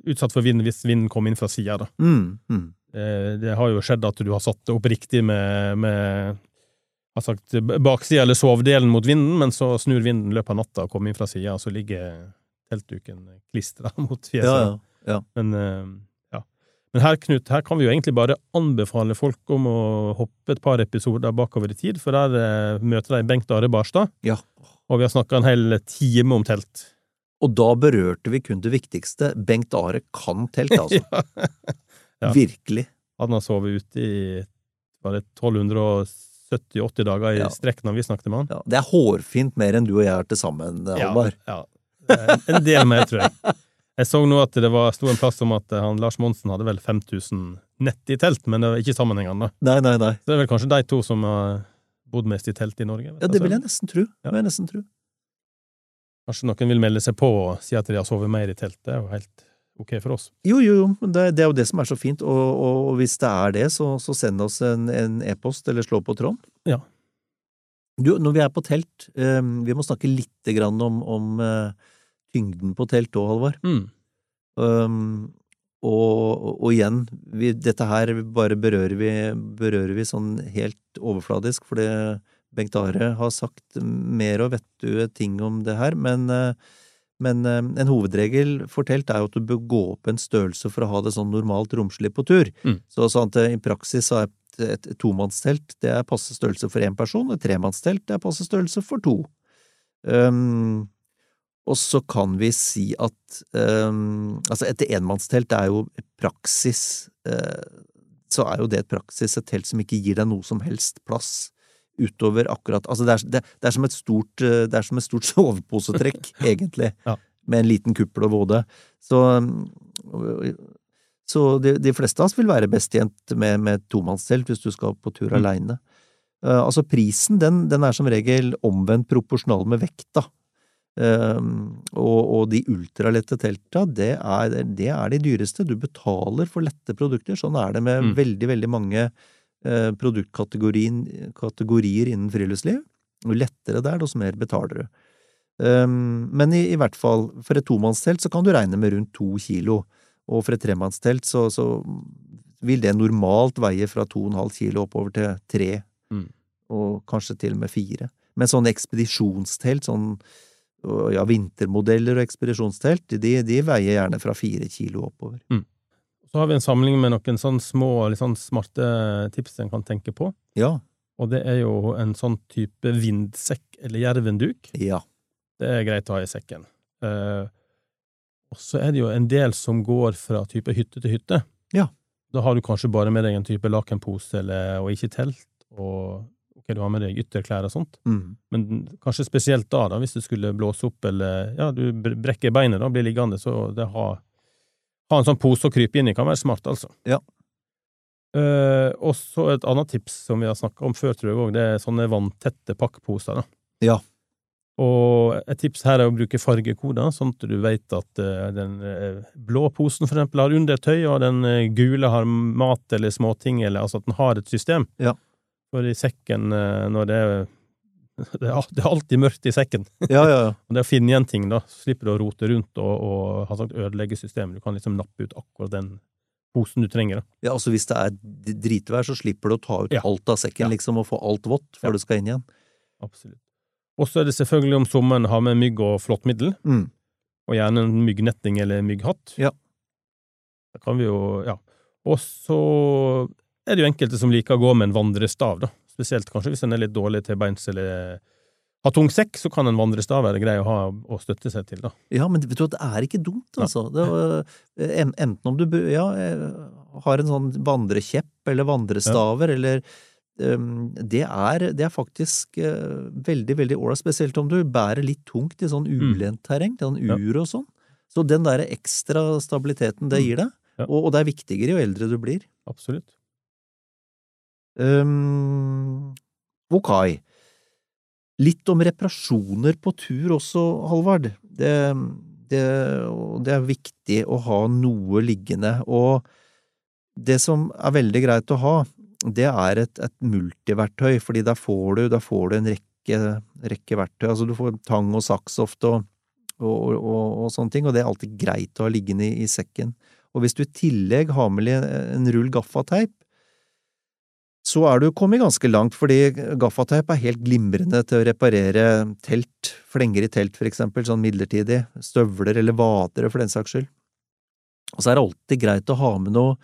utsatt for vind hvis vinden kommer inn fra sida, da. Mm, mm. Eh, Det har jo skjedd at du har satt det opp riktig med, med har sagt, baksida eller sovdelen mot vinden, men så snur vinden løpet av natta og kommer inn fra sida, og så ligger teltduken klistra mot fjeset. Ja, ja. ja. Men, eh, ja. Men her, Knut, her kan vi jo egentlig bare anbefale folk om å hoppe et par episoder bakover i tid, for der eh, møter de Bengt Are Barstad, ja. og vi har snakka en hel time om telt. Og da berørte vi kun det viktigste. Bengt Are kan telt, altså. Ja. Virkelig. Han har sovet ute i var det 1270-80 dager i Ja. strekk når vi snakket med han. Ja, det er hårfint mer enn du og jeg er til sammen, Halvard. Ja, ja. En del mer, tror jeg. Jeg så nå at det var, sto en plass om at han Lars Monsen hadde vel 5000 nett i telt, men det var ikke sammenhengende. Nei, nei, nei. Så det er vel kanskje de to som har bodd mest i telt i Norge. Ja, det vil jeg nesten tro. Ja. jeg nesten tro. Kanskje noen vil melde seg på og si at de har sovet mer i telt. Det er jo helt ok for oss. Jo, jo, jo, det, det er jo det som er så fint, og, og, og hvis det er det, så, så send oss en en e-post eller slå på tråden. Ja. Du, når vi er på telt, um, vi må snakke lite grann om, om uh, tyngden på telt òg, Halvard. Mm. Um, og, og igjen, vi, dette her bare berører vi, berører vi sånn helt overfladisk, fordi Bengt Are har sagt mer og vettue ting om det her, men, eh, men eh, en hovedregel for telt er jo at du bør gå opp en størrelse for å ha det sånn normalt romslig på tur. Mm. Så sånn eh, i praksis så er et, et tomannstelt det er passe størrelse for én person, et tremannstelt det er passe størrelse for to. Um, og så kan vi si at um, altså et enmannstelt er jo praksis uh, så er jo det et praksis et telt som ikke gir deg noe som helst plass utover akkurat Altså det er, det, det er som et stort eh, det er som et stort soveposetrekk, egentlig, Ja. med en liten kuppel og våde. Så så de, de fleste av oss vil være best tjent med, med tomannstelt hvis du skal på tur Mm. aleine. altså prisen, den, den er som regel omvendt proporsjonal med vekta. Um, og, og de ultralette telta, det er, det er de dyreste. Du betaler for lette produkter. Sånn er det med Mm. veldig, veldig mange eh, produktkategorier innen friluftsliv. Jo lettere det er, desto mer betaler du. Um, men i, i hvert fall, for et tomannstelt så kan du regne med rundt to kilo, og for et tremannstelt så, så vil det normalt veie fra to og en halv kilo oppover til tre, Mm. og kanskje til og med fire. Men sånn ekspedisjonstelt, sånn ja, vintermodeller og ekspedisjonstelt, de, de veier gjerne fra fire kilo oppover. Så har vi en samling med noen sånn små, litt sånn smarte tips en kan tenke på. Ja. Og det er jo en sånn type vindsekk eller jervenduk. Ja. Det er greit å ha i sekken. Eh, og så er det jo en del som går fra type hytte til hytte. Ja. Da har du kanskje bare med deg en type lakenpose eller, og ikke telt, og ok, du har med deg ytterklær og sånt. Mm. Men kanskje spesielt da, da, hvis du skulle blåse opp, eller ja, du brekker beinet da, blir liggende, så det har ha en sånn pose å krype inn i kan være smart, altså. Ja. Uh, og så et annet tips som vi har snakka om før, tror jeg òg, det er sånne vanntette pakkposer. da. Ja. Og et tips her er å bruke fargekoder, sånn at du vet at uh, den eh, blå posen for eksempel har undertøy, og den gule har mat eller småting, eller altså at den har et system. Ja. For i sekken, når det er det er, det alltid mørkt i sekken. Ja, ja, ja. Det å finne igjen ting, da, så slipper du å rote rundt og, og ha sagt, ødelegge systemet. Du kan liksom nappe ut akkurat den posen du trenger. da. ja altså hvis det er dritvær, så slipper du å ta ut Ja. alt av sekken, Ja. liksom, og få alt vått før du skal inn igjen. Absolutt. Og så er det selvfølgelig om sommeren ha med mygg og flåttmiddel. Mm. og gjerne en myggnetting eller mygghatt. Ja. Da kan vi jo, ja. Og så er det jo enkelte som liker å gå med en vandrestav, da. Spesielt kanskje hvis en er litt dårlig til beins eller har tung sekk, så kan en vandrestav være grei å ha å støtte seg til, da. Ja, men vet du det er ikke dumt, altså. Det, enten om du ja, eh, har en sånn vandrekjepp eller vandrestaver, eller um, det, er, det er faktisk eh, veldig, veldig ålreit, spesielt om du bærer litt tungt i sånn ulendt terreng, til sånn Ja. ur og sånn. Så den derre ekstra stabiliteten det Mm. gir deg, og, og det er viktigere jo eldre du blir. Absolutt. Um, ok. Litt om reparasjoner på tur også, Halvard. Det, det, det er viktig å ha noe liggende, og det som er veldig greit å ha, det er et, et multiverktøy, fordi da får får du en rekke, rekke verktøy. Altså du får tang og saks ofte og, og, og, og sånne ting, og det er alltid greit å ha liggende i, i sekken. Og hvis du i tillegg har med en rull gaffateip, så er du kommet ganske langt, fordi gaffateip er helt glimrende til å reparere telt, flenger i telt for eksempel, sånn midlertidig, støvler eller vadere for den saks skyld. Og så er det alltid greit å ha med noe,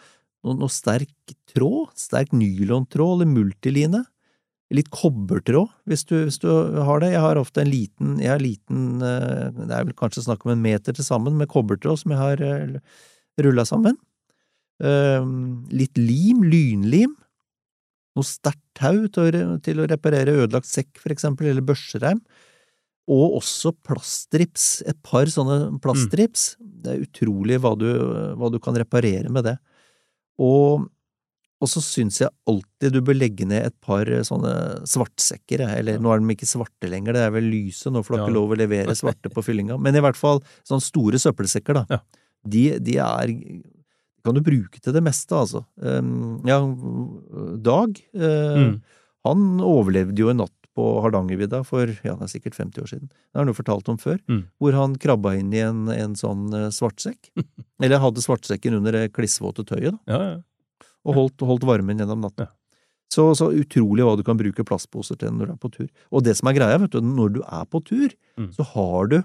noe, noe sterk tråd, sterk nylontråd eller multiline. Litt kobbertråd, hvis du, hvis du har det. Jeg har ofte en liten, jeg har liten, eh, det er vel kanskje snakk om en meter til sammen med kobbertråd som jeg har rulla sammen. Eh, Litt lim, lynlim noe sterkt tau til å, til å reparere ødelagt sekk, for eksempel, eller børsereim, og også plaststrips, et par sånne plaststrips. Det er utrolig hva du, hva du kan reparere med det. Og, og så syns jeg alltid du bør legge ned et par sånne svartsekker, eller nå er de ikke svarte lenger, det er vel lyse, nå får du Ja. ikke lov å levere svarte på fyllinga, men i hvert fall sånne store søppelsekker, da. Ja. De, de er kan du bruke til det meste, altså. Ja, Dag, eh, Mm. han overlevde jo en natt på Hardangervidda for ja, det er sikkert 50 år siden. Det har han jo fortalt om før. Mm. Hvor han krabba inn i en, en sånn eh, svartsekk. Eller hadde svartsekken under det klissvåte tøyet, da, Ja, ja. og holdt, holdt varmen gjennom natta. Ja. Så, så utrolig hva du kan bruke plastposer til når du er på tur. Og det som er greia, vet du, når du er på tur, Mm. så har du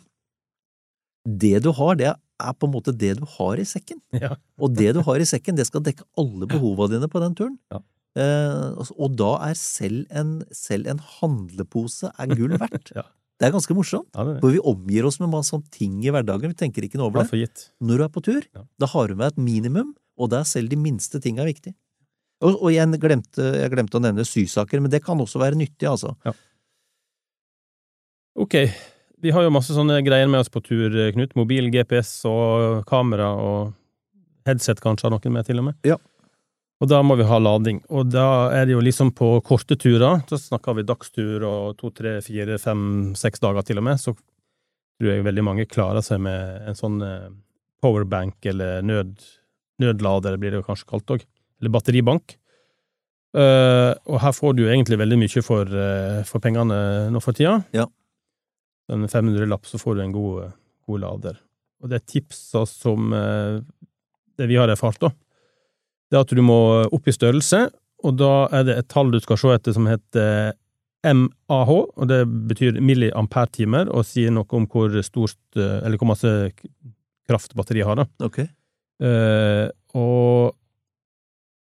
Det du har, det er på en måte det du har i sekken. Ja. Og det du har i sekken, det skal dekke alle behova dine på den turen. Ja. Eh, altså, og da er selv en, selv en handlepose er gull verdt. Ja. Det er ganske morsomt, ja det er det. for vi omgir oss med masse sånne ting i hverdagen. Vi tenker ikke noe over det. Når du er på tur, da har du med et minimum, og der selv de minste tinga er viktig. Og, og jeg, glemte, jeg glemte å nevne sysaker, men det kan også være nyttig, altså. Ok, vi har jo masse sånne greier med oss på tur, Knut. Mobil, GPS og kamera og headset kanskje har noen med, til og med. Ja. Og da må vi ha lading. Og da er det jo liksom på korte turer, så snakker vi dagstur og to, tre, fire, fem, seks dager til og med, så tror jeg veldig mange klarer seg med en sånn eh, powerbank eller nød, nødlader, blir det jo kanskje kalt òg, eller batteribank. Uh, og her får du egentlig veldig mye for, uh, for pengene nå for tida. Ja. En 500-lapp, så får du en god, god lader. Og det er tipsa som eh, det vi har erfart, da, det er at du må opp i størrelse, og da er det et tall du skal se etter som heter MAH, og det betyr milliampertimer, og sier noe om hvor stort, eh, eller hvor masse kraft batteriet har, da. Okay. Uh, og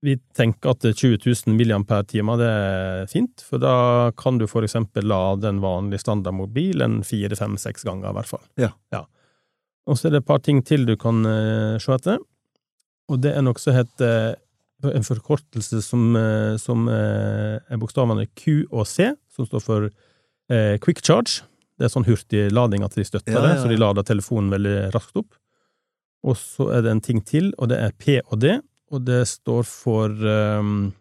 vi tenker at 20 000 milliampere-timer det er fint, for da kan du for eksempel lade en vanlig standardmobil en fire, fem, seks ganger i hvert fall. Ja. Og så er det et par ting til du kan uh, se etter, og det er noe som heter en forkortelse som, uh, som er bokstavene Q og C, som står for quick charge. Det er sånn hurtiglading at de støtter Ja, det, ja, så de lader telefonen veldig raskt opp. Og så er det en ting til, og det er P og D, og det står for um,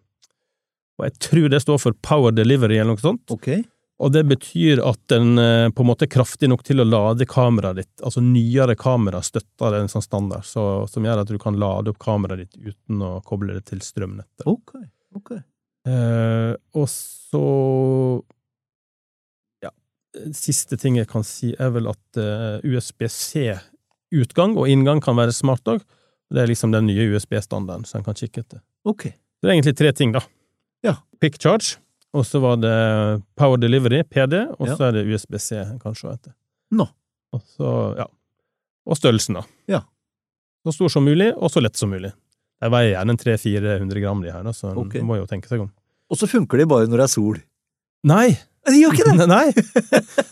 Og jeg tror det står for Power Delivery, eller noe sånt. Ok. Og det betyr at den eh, på en måte er kraftig nok til å lade kameraet ditt. Altså nyere kamera støtter en sånn standard, så, som gjør at du kan lade opp kameraet ditt uten å koble det til strømnettet. Ok. ok. Eh, og så Ja, siste ting jeg kan si, er vel at eh, USB-C-utgang og inngang kan være smart òg. Det er liksom den nye USB-standarden som en kan kikke etter. Ok. Det er egentlig tre ting, da. Ja. Pick charge, og så var det Power Delivery, PD, og Ja. så er det USB-C en kan se etter. Nå. Og så, ja. og størrelsen, da. Ja. Så stor som mulig, og så lett som mulig. De veier gjerne 300-400 gram, de her, da, så en okay. må jo tenke seg om. Og så funker de bare når det er sol. Nei! De gjør ikke det! Nei!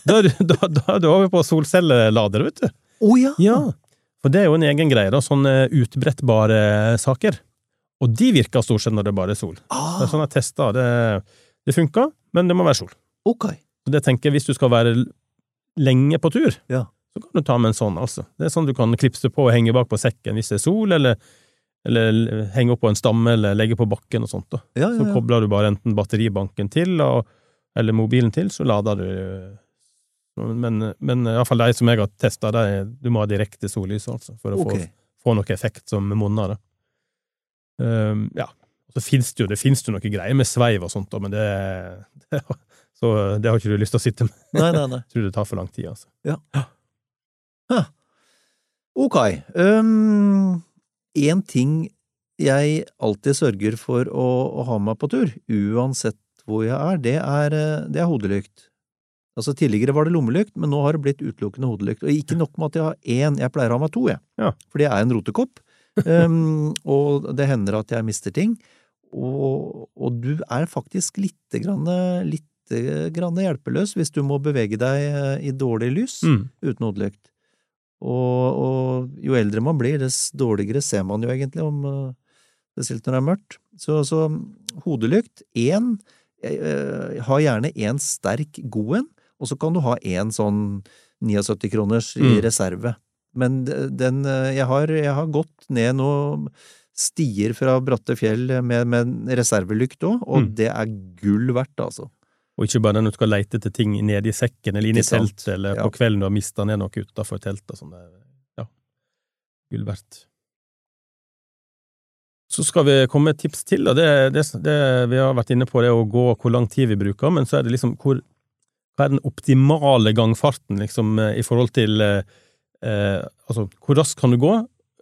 Da, er da, da er over på solcelleladere, vet du. Å ja. Ja, for det er jo en egen greie, da, sånne utbrettbare saker. Og de virker stort sett når det bare er sol. Det Ah, er sånn jeg testa, det, det funka, men det må være sol. ok. Så det tenker jeg, hvis du skal være lenge på tur, Ja. så kan du ta med en sånn, altså. Det er sånn du kan klipse på og henge bak på sekken hvis det er sol, eller, eller henge opp på en stamme, eller legge på bakken og sånt, da. Ja, Så ja, så kobler du bare enten batteribanken til, og, eller mobilen til, så lader du Men, men iallfall de som jeg har testa, du må ha direkte sollys, altså, for å okay. få, få noe effekt som monner. Um, ja. Så finnes det jo det finnes jo noe greier med sveiv og sånt, men det, det Så det har ikke du lyst til å sitte med. Nei, nei, nei. Jeg tror det tar for lang tid, altså. Ok. Um, en ting jeg alltid sørger for å, å ha med på tur, uansett hvor jeg er, det er, eh, det er hodelykt. Altså Tidligere var det lommelykt, men nå har det blitt utelukkende hodelykt. Og ikke nok med at jeg har én, jeg pleier å ha meg to, jeg. Ja. Fordi jeg er en rotekopp. Um, og det hender at jeg mister ting. Og, og du er faktisk lite grann, lite grann hjelpeløs hvis du må bevege deg eh, i dårlig lys Mm. uten hodelykt. Og, og jo eldre man blir, dess dårligere ser man jo egentlig, om, eh, spesielt når det er mørkt. Så, så hodelykt, én Jeg Ha gjerne én sterk, god en, og så kan du ha én sånn 79 kroners i Mm. reserve. Men den eh, jeg har, jeg har gått ned noen stier fra bratte fjell med, med reservelykt òg, og Mm. det er gull verdt, altså. Og ikke bare når du skal leite etter ting nede i sekken eller inne i teltet, eller Ja. på kvelden du har mista ned noe utafor teltet. Sånn. Det Ja, gull verdt. Så skal vi komme med et tips til, og det, det, det vi har vært inne på, det å gå hvor lang tid vi bruker, men så er det liksom hvor Hva er den optimale gangfarten, liksom, eh, i forhold til eh, eh, Altså, hvor raskt kan du gå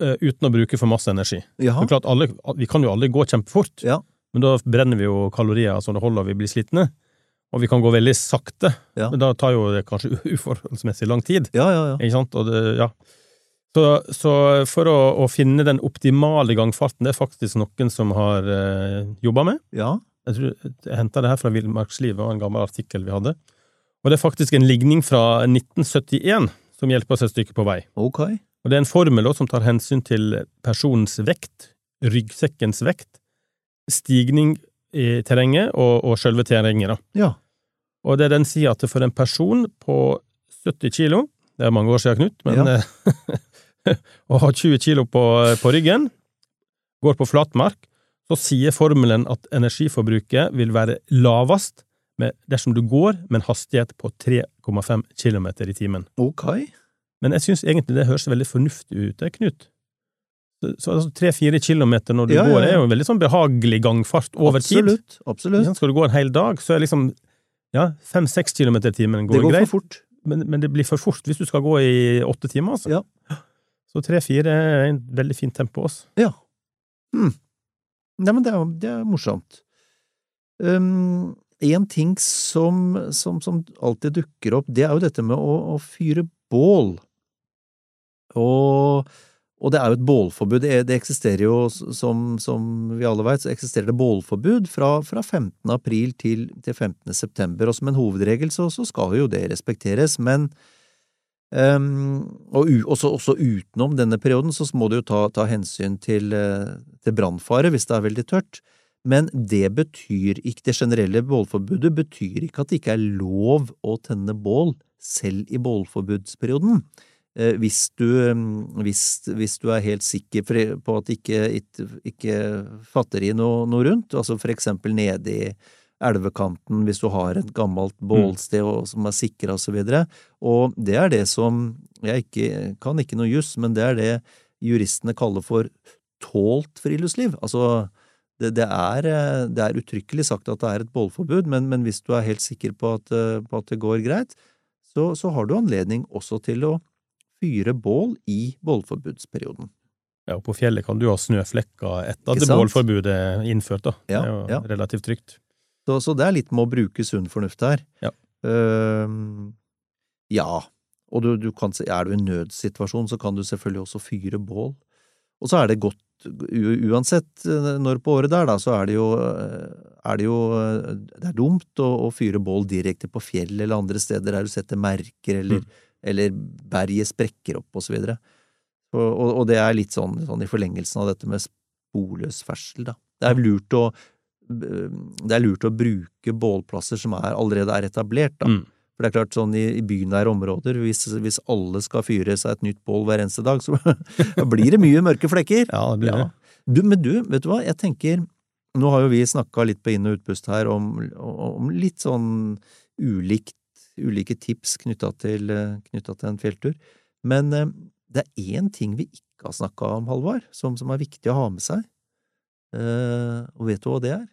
eh, uten å bruke for masse energi? Jaha. Det er klart, alle, vi kan jo alle gå kjempefort, Ja. men da brenner vi jo kalorier så det holder vi blir slitne. Og vi kan gå veldig sakte, Ja. men da tar jo det kanskje uforholdsmessig lang tid. Ja, ja, ja. Ikke sant? Og det, ja. Så, så for å, å finne den optimale gangfarten, det er faktisk noen som har eh, jobba med. ja. Jeg, tror, jeg henta det her fra Villmarkslivet, en gammel artikkel vi hadde. Og det er faktisk en ligning fra 1971 som hjelper oss et stykke på vei. Ok. Og det er en formel også som tar hensyn til personens vekt, ryggsekkens vekt, stigning i terrenget og, og selve terrenget, da. Ja. Og det den sier at for en person på 70 kilo, det er mange år siden, Knut, men ja. å ha 20 kilo på, på ryggen, går på flatmark, så sier formelen at energiforbruket vil være lavest med, dersom du går med en hastighet på 3,5 km i timen. Ok. Men jeg syns egentlig det høres veldig fornuftig ut, Knut. Så, så altså, tre-fire kilometer når du Ja, går, ja. er jo en veldig sånn behagelig gangfart over tid. Absolutt. Ikke Absolutt. sant? Skal du gå en hel dag, så er liksom ja, fem-seks kilometer i timen går, Det går greit, for fort. men, men det blir for fort hvis du skal gå i åtte timer, altså. Ja. Så tre-fire er en veldig fint tempo også. Ja. Hm. Neimen, det er, det er morsomt. Um, en ting som, som, som alltid dukker opp, det er jo dette med å, å fyre bål. Og, og det er jo et bålforbud. Det, det eksisterer jo, som, som vi alle vet, så eksisterer det bålforbud fra, fra 15. april til, til 15. september. Og som en hovedregel så, så skal jo det respekteres, men Um, og u, også, også utenom denne perioden så må du jo ta, ta hensyn til, eh, til brannfare hvis det er veldig tørt. Men det betyr ikke, det generelle bålforbudet betyr ikke at det ikke er lov å tenne bål selv i bålforbudsperioden. Eh, hvis, du, mm, hvis, hvis du er helt sikker på at det ikke, ikke, fatter i noe, noe rundt, altså for eksempel nede i elvekanten hvis du har et gammelt bålsted og, som er sikra og så videre. Og det er det som Jeg ikke, kan ikke noe juss, men det er det juristene kaller for tålt friluftsliv. Altså, det, det, er, eh, det er uttrykkelig sagt at det er et bålforbud, men, men hvis du er helt sikker på at, eh, på at det går greit, så, så har du anledning også til å fyre bål i bålforbudsperioden. Ja, og på fjellet kan du ha snøflekker etter at bålforbudet er innført, da. Ja, det er jo ja. relativt trygt. Så, så det er litt med å bruke sunn fornuft her. Ja. Uh, ja. Og du, du kan, er du i en nødsituasjon, så kan du selvfølgelig også fyre bål. Og så er det godt, uansett eh, når på året det er, da, så er det jo, eh, er det, jo eh, det er dumt å, å fyre bål direkte på fjell eller andre steder der du setter merker, eller, eller berget sprekker opp, og så videre. Og, og, og det er litt sånn, sånn i forlengelsen av dette med sporløs ferdsel, da. Det er lurt å det er lurt å bruke bålplasser som er, allerede er etablert, da. Mm. For det er klart, sånn i, i bynære områder, hvis, hvis alle skal fyre seg et nytt bål hver eneste dag, så blir det mye mørke flekker. Ja, det blir det. Du, men du, vet du hva, jeg tenker Nå har jo vi snakka litt på inn- og utpust her om, om litt sånn ulikt, ulike tips knytta til, til en fjelltur, men eh, det er én ting vi ikke har snakka om, Halvard, som, som er viktig å ha med seg. Eh, og vet du hva det er?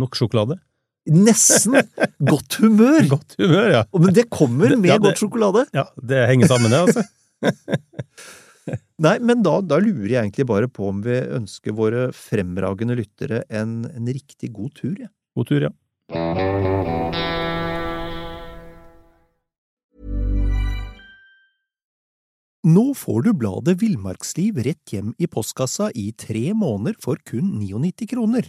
Nok sjokolade. Nesten! Godt humør! Godt humør, ja. Men det kommer med ja, det- godt sjokolade. Ja, Det henger sammen, det, altså. Nei, men da, da lurer jeg egentlig bare på om vi ønsker våre fremragende lyttere en, en riktig god tur, jeg. God tur, ja. Nå får du bladet Villmarksliv rett hjem i postkassa i tre måneder for kun 99 kroner.